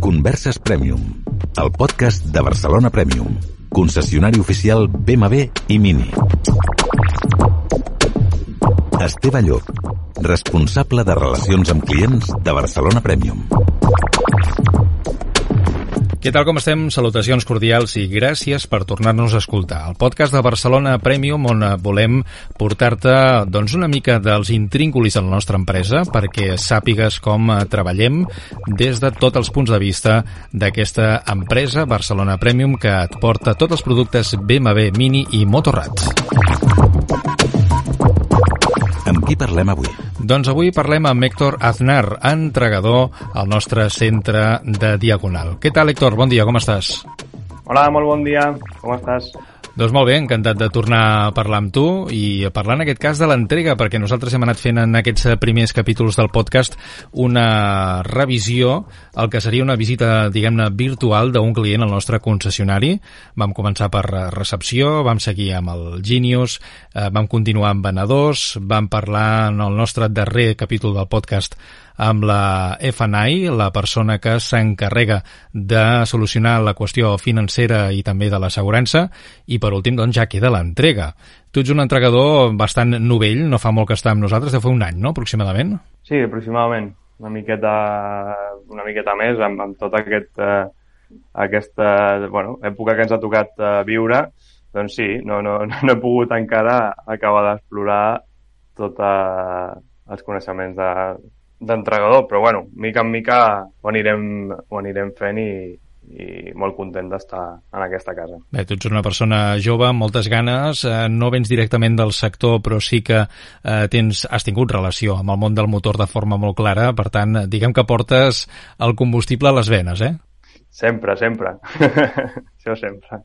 Converses Premium, el podcast de Barcelona Premium, concessionari oficial BMW i Mini. Esteve Llop, responsable de relacions amb clients de Barcelona Premium. Què tal com estem? Salutacions cordials i gràcies per tornar-nos a escoltar. El podcast de Barcelona Premium on volem portar-te doncs, una mica dels intríngulis de la nostra empresa perquè sàpigues com treballem des de tots els punts de vista d'aquesta empresa Barcelona Premium que et porta tots els productes BMW Mini i Motorrad. Qui parlem avui? Doncs avui parlem amb Héctor Aznar, entregador al nostre centre de Diagonal. Què tal, Héctor? Bon dia, com estàs? Hola, molt bon dia. Com estàs? Doncs molt bé, encantat de tornar a parlar amb tu i a parlar en aquest cas de l'entrega, perquè nosaltres hem anat fent en aquests primers capítols del podcast una revisió, el que seria una visita, diguem-ne, virtual d'un client al nostre concessionari. Vam començar per recepció, vam seguir amb el Genius, eh, vam continuar amb venedors, vam parlar en el nostre darrer capítol del podcast amb la FNI, la persona que s'encarrega de solucionar la qüestió financera i també de l'assegurança, i per últim doncs ja queda l'entrega. Tu ets un entregador bastant novell, no fa molt que està amb nosaltres, de fa un any, no?, aproximadament? Sí, aproximadament. Una miqueta, una miqueta més, amb, amb tot aquest, eh, aquesta bueno, època que ens ha tocat eh, viure, doncs sí, no, no, no he pogut encara acabar d'explorar tots eh, els coneixements de, d'entregador, però bueno, mica en mica ho anirem, ho anirem fent i, i molt content d'estar en aquesta casa. Bé, tu ets una persona jove, amb moltes ganes, eh, no vens directament del sector, però sí que eh, tens, has tingut relació amb el món del motor de forma molt clara, per tant, diguem que portes el combustible a les venes, eh? Sempre, sempre. Això sempre.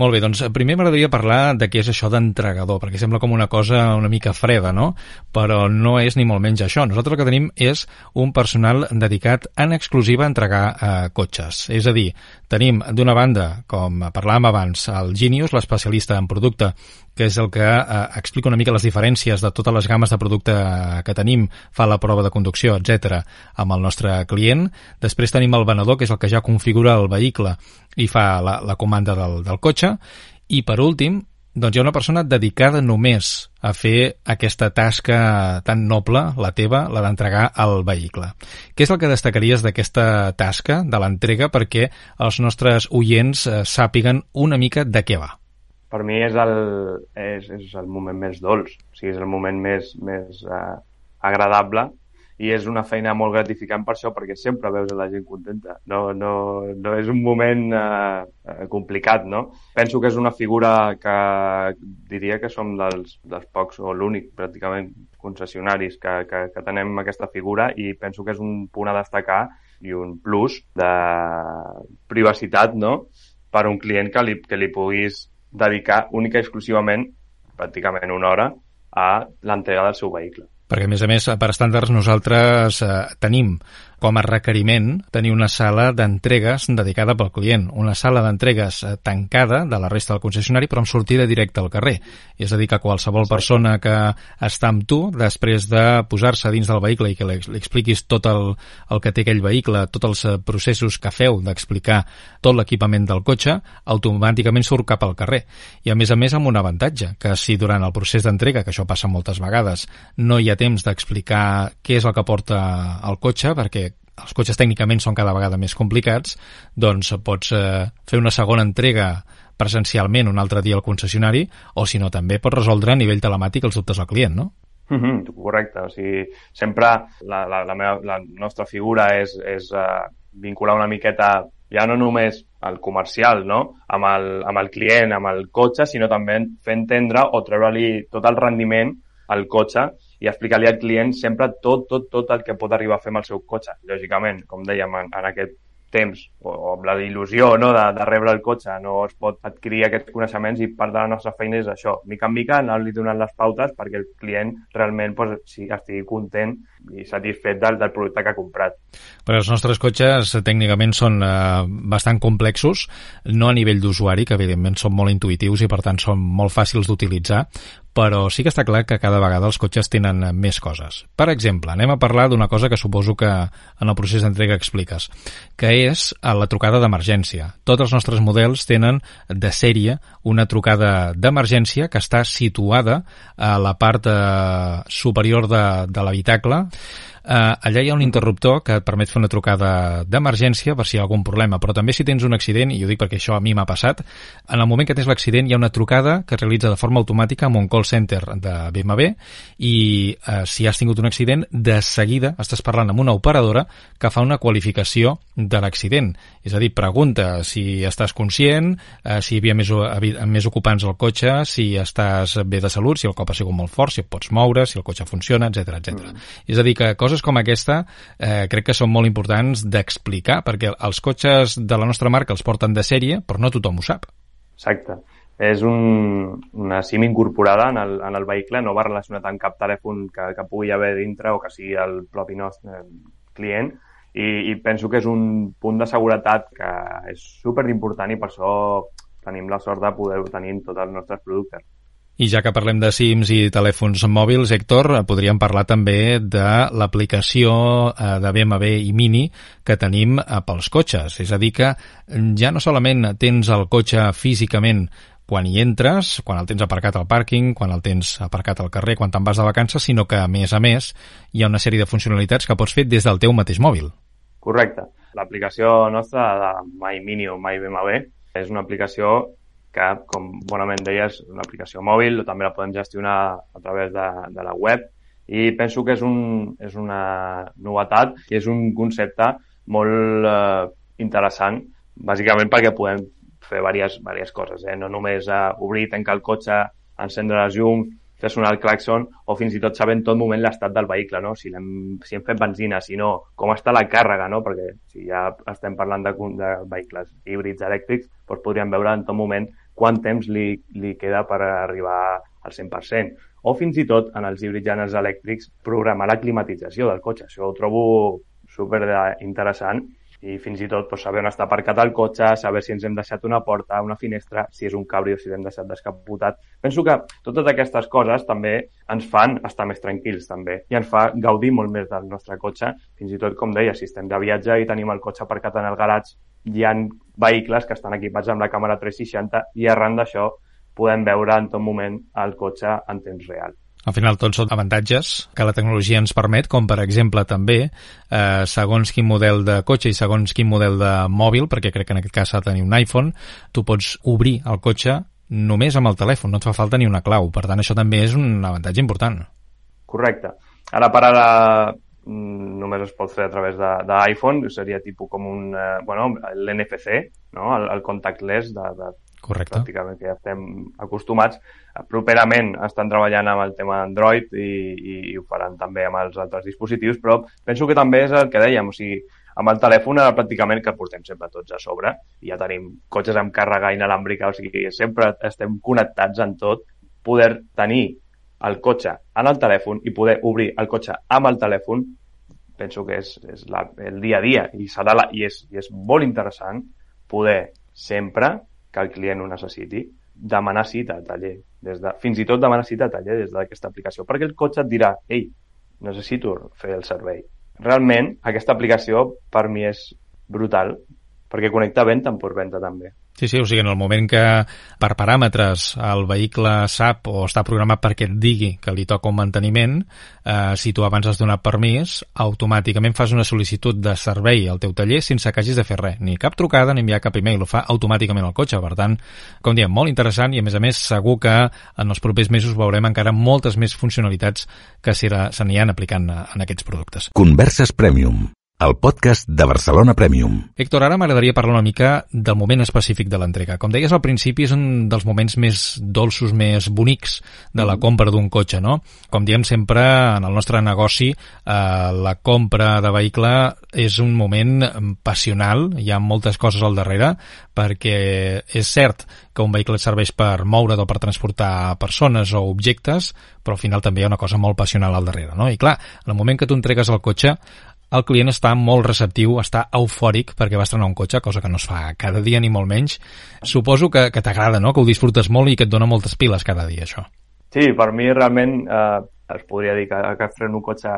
Molt bé, doncs primer m'agradaria parlar de què és això d'entregador, perquè sembla com una cosa una mica freda, no? Però no és ni molt menys això. Nosaltres el que tenim és un personal dedicat en exclusiva a entregar eh, cotxes. És a dir, tenim d'una banda, com parlàvem abans, el Genius, l'especialista en producte, que és el que eh, explica una mica les diferències de totes les games de producte que tenim, fa la prova de conducció, etc amb el nostre client. Després tenim el venedor, que és el que ja configura el vehicle i fa la, la comanda del, del cotxe. I per últim, doncs hi ha una persona dedicada només a fer aquesta tasca tan noble, la teva, la d'entregar el vehicle. Què és el que destacaries d'aquesta tasca, de l'entrega, perquè els nostres oients eh, sàpiguen una mica de què va? Per mi és el, és, és el moment més dolç, o sigui, és el moment més, més uh, agradable i és una feina molt gratificant per això, perquè sempre veus la gent contenta. No, no, no és un moment eh, complicat, no? Penso que és una figura que diria que som dels, dels pocs, o l'únic pràcticament, concessionaris que, que, que tenem aquesta figura i penso que és un punt a destacar i un plus de privacitat, no?, per un client que li, que li puguis dedicar única i exclusivament, pràcticament una hora, a l'entrega del seu vehicle. Perquè, a més a més, per estàndards nosaltres eh, tenim com a requeriment tenir una sala d'entregues dedicada pel client, una sala d'entregues eh, tancada de la resta del concessionari però amb sortida directa al carrer. És a dir, que qualsevol persona que està amb tu, després de posar-se dins del vehicle i que li expliquis tot el, el que té aquell vehicle, tots els eh, processos que feu d'explicar tot l'equipament del cotxe, automàticament surt cap al carrer. I a més a més amb un avantatge, que si durant el procés d'entrega, que això passa moltes vegades, no hi ha temps d'explicar què és el que porta el cotxe, perquè els cotxes tècnicament són cada vegada més complicats, doncs pots eh, fer una segona entrega presencialment un altre dia al concessionari o si no també pots resoldre a nivell telemàtic els dubtes al client, no? Mm -hmm, correcte, o sigui, sempre la, la, la, meva, la nostra figura és, és uh, vincular una miqueta ja no només el comercial, no? amb, el, amb el client, amb el cotxe, sinó també fer entendre o treure-li tot el rendiment el cotxe i explicar-li al client sempre tot, tot, tot el que pot arribar a fer amb el seu cotxe. Lògicament, com dèiem, en, en aquest temps o, o amb la il·lusió no, de, de rebre el cotxe no es pot adquirir aquests coneixements i part de la nostra feina és això. Mica en mica anar-li donant les pautes perquè el client realment pues, sí, estigui content i satisfet del, del producte que ha comprat. Però els nostres cotxes tècnicament són eh, bastant complexos, no a nivell d'usuari, que evidentment són molt intuitius i per tant són molt fàcils d'utilitzar, però sí que està clar que cada vegada els cotxes tenen més coses. Per exemple, anem a parlar d'una cosa que suposo que en el procés d'entrega expliques, que és eh, la trucada d'emergència. Tots els nostres models tenen de sèrie una trucada d'emergència que està situada a la part eh, superior de, de l'habitacle eh, allà hi ha un interruptor que et permet fer una trucada d'emergència per si hi ha algun problema, però també si tens un accident, i ho dic perquè això a mi m'ha passat, en el moment que tens l'accident hi ha una trucada que es realitza de forma automàtica amb un call center de BMW i eh, si has tingut un accident, de seguida estàs parlant amb una operadora que fa una qualificació de l'accident. És a dir, pregunta si estàs conscient, eh, si hi havia més, més ocupants al cotxe, si estàs bé de salut, si el cop ha sigut molt fort, si et pots moure, si el cotxe funciona, etc etc. Mm. És a dir, que coses com aquesta eh, crec que són molt importants d'explicar, perquè els cotxes de la nostra marca els porten de sèrie, però no tothom ho sap. Exacte. És un, una SIM incorporada en el, en el vehicle, no va relacionat amb cap telèfon que, que pugui haver dintre o que sigui el propi nostre client, i, i penso que és un punt de seguretat que és super important i per això tenim la sort de poder-ho tenir en tots els nostres productes. I ja que parlem de SIMs i telèfons mòbils, Héctor, podríem parlar també de l'aplicació eh, de BMW i Mini que tenim eh, pels cotxes. És a dir que ja no solament tens el cotxe físicament quan hi entres, quan el tens aparcat al pàrquing, quan el tens aparcat al carrer, quan te'n vas de vacances, sinó que, a més a més, hi ha una sèrie de funcionalitats que pots fer des del teu mateix mòbil. Correcte. L'aplicació nostra de My Mini o My BMW és una aplicació que, com bonament deies, és una aplicació mòbil, també la podem gestionar a través de, de la web i penso que és, un, és una novetat i és un concepte molt eh, interessant, bàsicament perquè podem fer diverses, diverses coses, eh? no només eh, obrir, tancar el cotxe, encendre les llums, fer sonar el claxon o fins i tot saber en tot moment l'estat del vehicle, no? si, hem, si hem fet benzina, si no, com està la càrrega, no? perquè si ja estem parlant de, de vehicles híbrids elèctrics, doncs podríem veure en tot moment quant temps li, li queda per arribar al 100%. O fins i tot, en els híbrids i en els elèctrics, programar la climatització del cotxe. Això ho trobo super interessant i fins i tot pues, saber on està aparcat el cotxe, saber si ens hem deixat una porta, una finestra, si és un cabri o si l'hem deixat descapotat. Penso que totes aquestes coses també ens fan estar més tranquils també i ens fa gaudir molt més del nostre cotxe. Fins i tot, com deia, si estem de viatge i tenim el cotxe aparcat en el garatge, hi han vehicles que estan equipats amb la càmera 360 i arran d'això podem veure en tot moment el cotxe en temps real. Al final tots són avantatges que la tecnologia ens permet, com per exemple també, eh, segons quin model de cotxe i segons quin model de mòbil, perquè crec que en aquest cas s'ha de tenir un iPhone, tu pots obrir el cotxe només amb el telèfon, no et fa falta ni una clau. Per tant, això també és un avantatge important. Correcte. Ara per ara només es pot fer a través d'iPhone, seria tipus com un, eh, bueno, l'NFC, no? el, el contactless de, de Correcte. pràcticament que ja estem acostumats. Properament estan treballant amb el tema Android i, i, i ho faran també amb els altres dispositius, però penso que també és el que dèiem, o sigui, amb el telèfon ara pràcticament que portem sempre tots a sobre i ja tenim cotxes amb càrrega inalàmbrica, o sigui, sempre estem connectats en tot, poder tenir el cotxe en el telèfon i poder obrir el cotxe amb el telèfon penso que és, és la, el dia a dia i, serà la, i, és, i és molt interessant poder sempre que el client ho necessiti, demanar cita a taller, des de, fins i tot demanar cita a taller des d'aquesta aplicació, perquè el cotxe et dirà, ei, necessito fer el servei. Realment, aquesta aplicació per mi és brutal, perquè connecta venda amb venda també. Sí, sí, o sigui, en el moment que per paràmetres el vehicle sap o està programat perquè et digui que li toca un manteniment, eh, si tu abans has donat permís, automàticament fas una sol·licitud de servei al teu taller sense que hagis de fer res, ni cap trucada ni enviar cap email, ho fa automàticament el cotxe. Per tant, com diem, molt interessant i a més a més segur que en els propers mesos veurem encara moltes més funcionalitats que s'anirien aplicant en aquests productes. Converses Premium el podcast de Barcelona Premium. Héctor, ara m'agradaria parlar una mica del moment específic de l'entrega. Com deies al principi, és un dels moments més dolços, més bonics de la compra d'un cotxe, no? Com diem sempre en el nostre negoci, eh, la compra de vehicle és un moment passional, hi ha moltes coses al darrere, perquè és cert que un vehicle serveix per moure't o per transportar persones o objectes, però al final també hi ha una cosa molt passional al darrere, no? I clar, en el moment que tu entregues el cotxe, el client està molt receptiu, està eufòric perquè va estrenar un cotxe, cosa que no es fa cada dia ni molt menys. Suposo que, que t'agrada, no?, que ho disfrutes molt i que et dona moltes piles cada dia, això. Sí, per mi realment eh, es podria dir que, que estreno un cotxe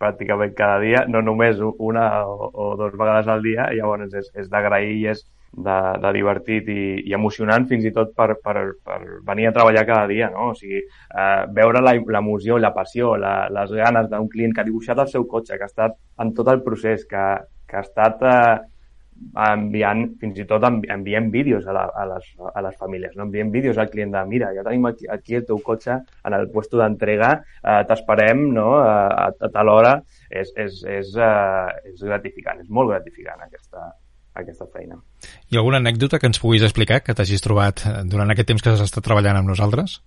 pràcticament cada dia, no només una o, o dues vegades al dia, llavors és, és d'agrair i és de, de divertit i, i emocionant fins i tot per, per, per venir a treballar cada dia, no? O sigui, eh, veure l'emoció, la, la passió, la, les ganes d'un client que ha dibuixat el seu cotxe, que ha estat en tot el procés, que, que ha estat eh, enviant, fins i tot enviem vídeos a, la, a, les, a les famílies, no? enviem vídeos al client de mira, ja tenim aquí, aquí el teu cotxe en el puesto d'entrega, eh, t'esperem no? a, a tal hora, és, és, és, eh, és gratificant, és molt gratificant aquesta, aquesta feina. Hi ha alguna anècdota que ens puguis explicar que t'hagis trobat eh, durant aquest temps que has estat treballant amb nosaltres?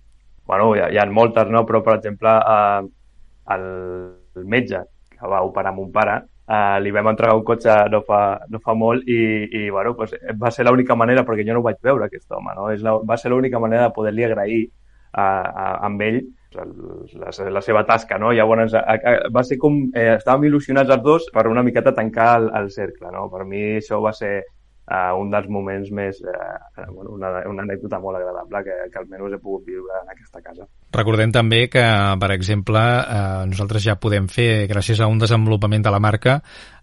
Bueno, hi ha, hi ha moltes, no? Però, per exemple, eh, el, el metge que va operar mon pare, eh, li vam entregar un cotxe no fa, no fa molt i, i bueno, pues, va ser l'única manera, perquè jo no vaig veure aquest home, no? És la, va ser l'única manera de poder-li agrair a, a, amb ell la, la seva tasca, no? Llavors, a, a, va ser com... Eh, estàvem il·lusionats els dos per una miqueta tancar el, el cercle, no? Per mi això va ser uh, un dels moments més, uh, bueno, una, una anècdota molt agradable que, que almenys he pogut viure en aquesta casa. Recordem també que, per exemple, eh, nosaltres ja podem fer, gràcies a un desenvolupament de la marca,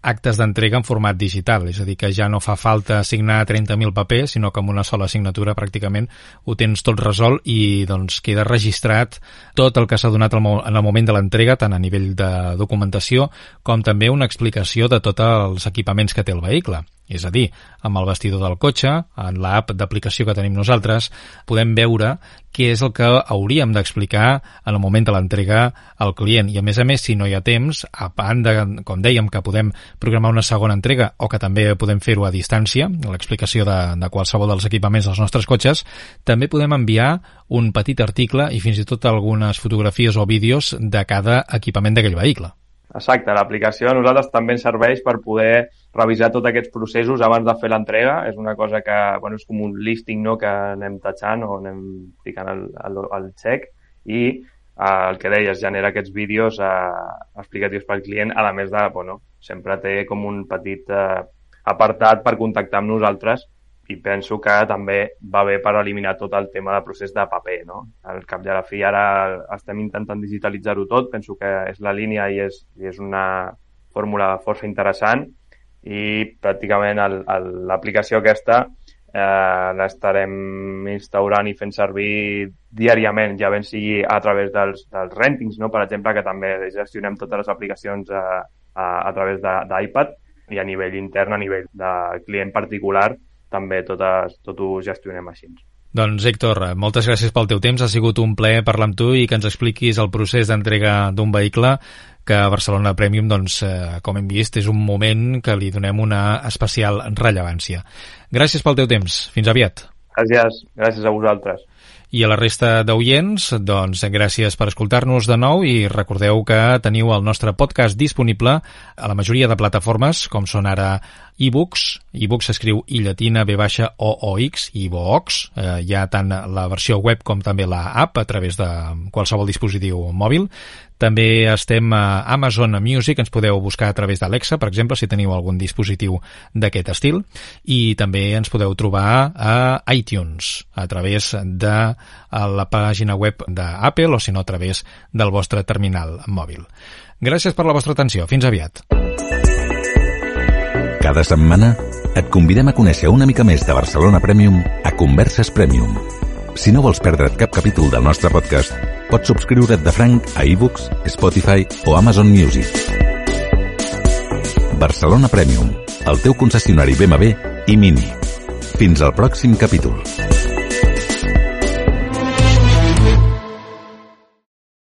actes d'entrega en format digital, és a dir, que ja no fa falta signar 30.000 papers, sinó que amb una sola signatura pràcticament ho tens tot resolt i doncs queda registrat tot el que s'ha donat en el moment de l'entrega, tant a nivell de documentació com també una explicació de tots els equipaments que té el vehicle. És a dir, amb el vestidor del cotxe, en l'app d'aplicació que tenim nosaltres, podem veure què és el que hauríem d'explicar en el moment de l'entrega al client. I a més a més, si no hi ha temps, a banda, com dèiem, que podem programar una segona entrega o que també podem fer-ho a distància, l'explicació de, de qualsevol dels equipaments dels nostres cotxes, també podem enviar un petit article i fins i tot algunes fotografies o vídeos de cada equipament d'aquell vehicle. Exacte, l'aplicació a nosaltres també ens serveix per poder revisar tots aquests processos abans de fer l'entrega. És una cosa que, bueno, és com un listing no?, que anem tatxant o anem ficant el, el, el check i eh, el que deies, genera aquests vídeos eh, explicatius pel client, a més de, bueno, sempre té com un petit eh, apartat per contactar amb nosaltres i penso que també va bé per eliminar tot el tema de procés de paper, no? Al cap de la fi ara estem intentant digitalitzar-ho tot, penso que és la línia i és, i és una fórmula força interessant i pràcticament l'aplicació aquesta eh, l'estarem instaurant i fent servir diàriament, ja ben sigui a través dels, dels rentings, no? per exemple, que també gestionem totes les aplicacions a, a, a través d'iPad i a nivell intern, a nivell de client particular, també totes, tot ho gestionem així. Doncs Héctor, moltes gràcies pel teu temps, ha sigut un plaer parlar amb tu i que ens expliquis el procés d'entrega d'un vehicle que a Barcelona Premium, doncs, eh, com hem vist, és un moment que li donem una especial rellevància. Gràcies pel teu temps. Fins aviat. Gràcies. Gràcies a vosaltres. I a la resta d'oients, doncs gràcies per escoltar-nos de nou i recordeu que teniu el nostre podcast disponible a la majoria de plataformes, com són ara ebooks, ebooks s'escriu i llatina b baixa o o x, ebooks, eh, hi ha tant la versió web com també la app a través de qualsevol dispositiu mòbil. També estem a Amazon Music, ens podeu buscar a través d'Alexa, per exemple, si teniu algun dispositiu d'aquest estil, i també ens podeu trobar a iTunes, a través de la pàgina web d'Apple o si no a través del vostre terminal mòbil. Gràcies per la vostra atenció. Fins aviat. Cada setmana et convidem a conèixer una mica més de Barcelona Premium a Converses Premium. Si no vols perdre't cap capítol del nostre podcast, pots subscriure't de franc a ebooks, Spotify o Amazon Music. Barcelona Premium, el teu concessionari BMW i Mini. Fins al pròxim capítol.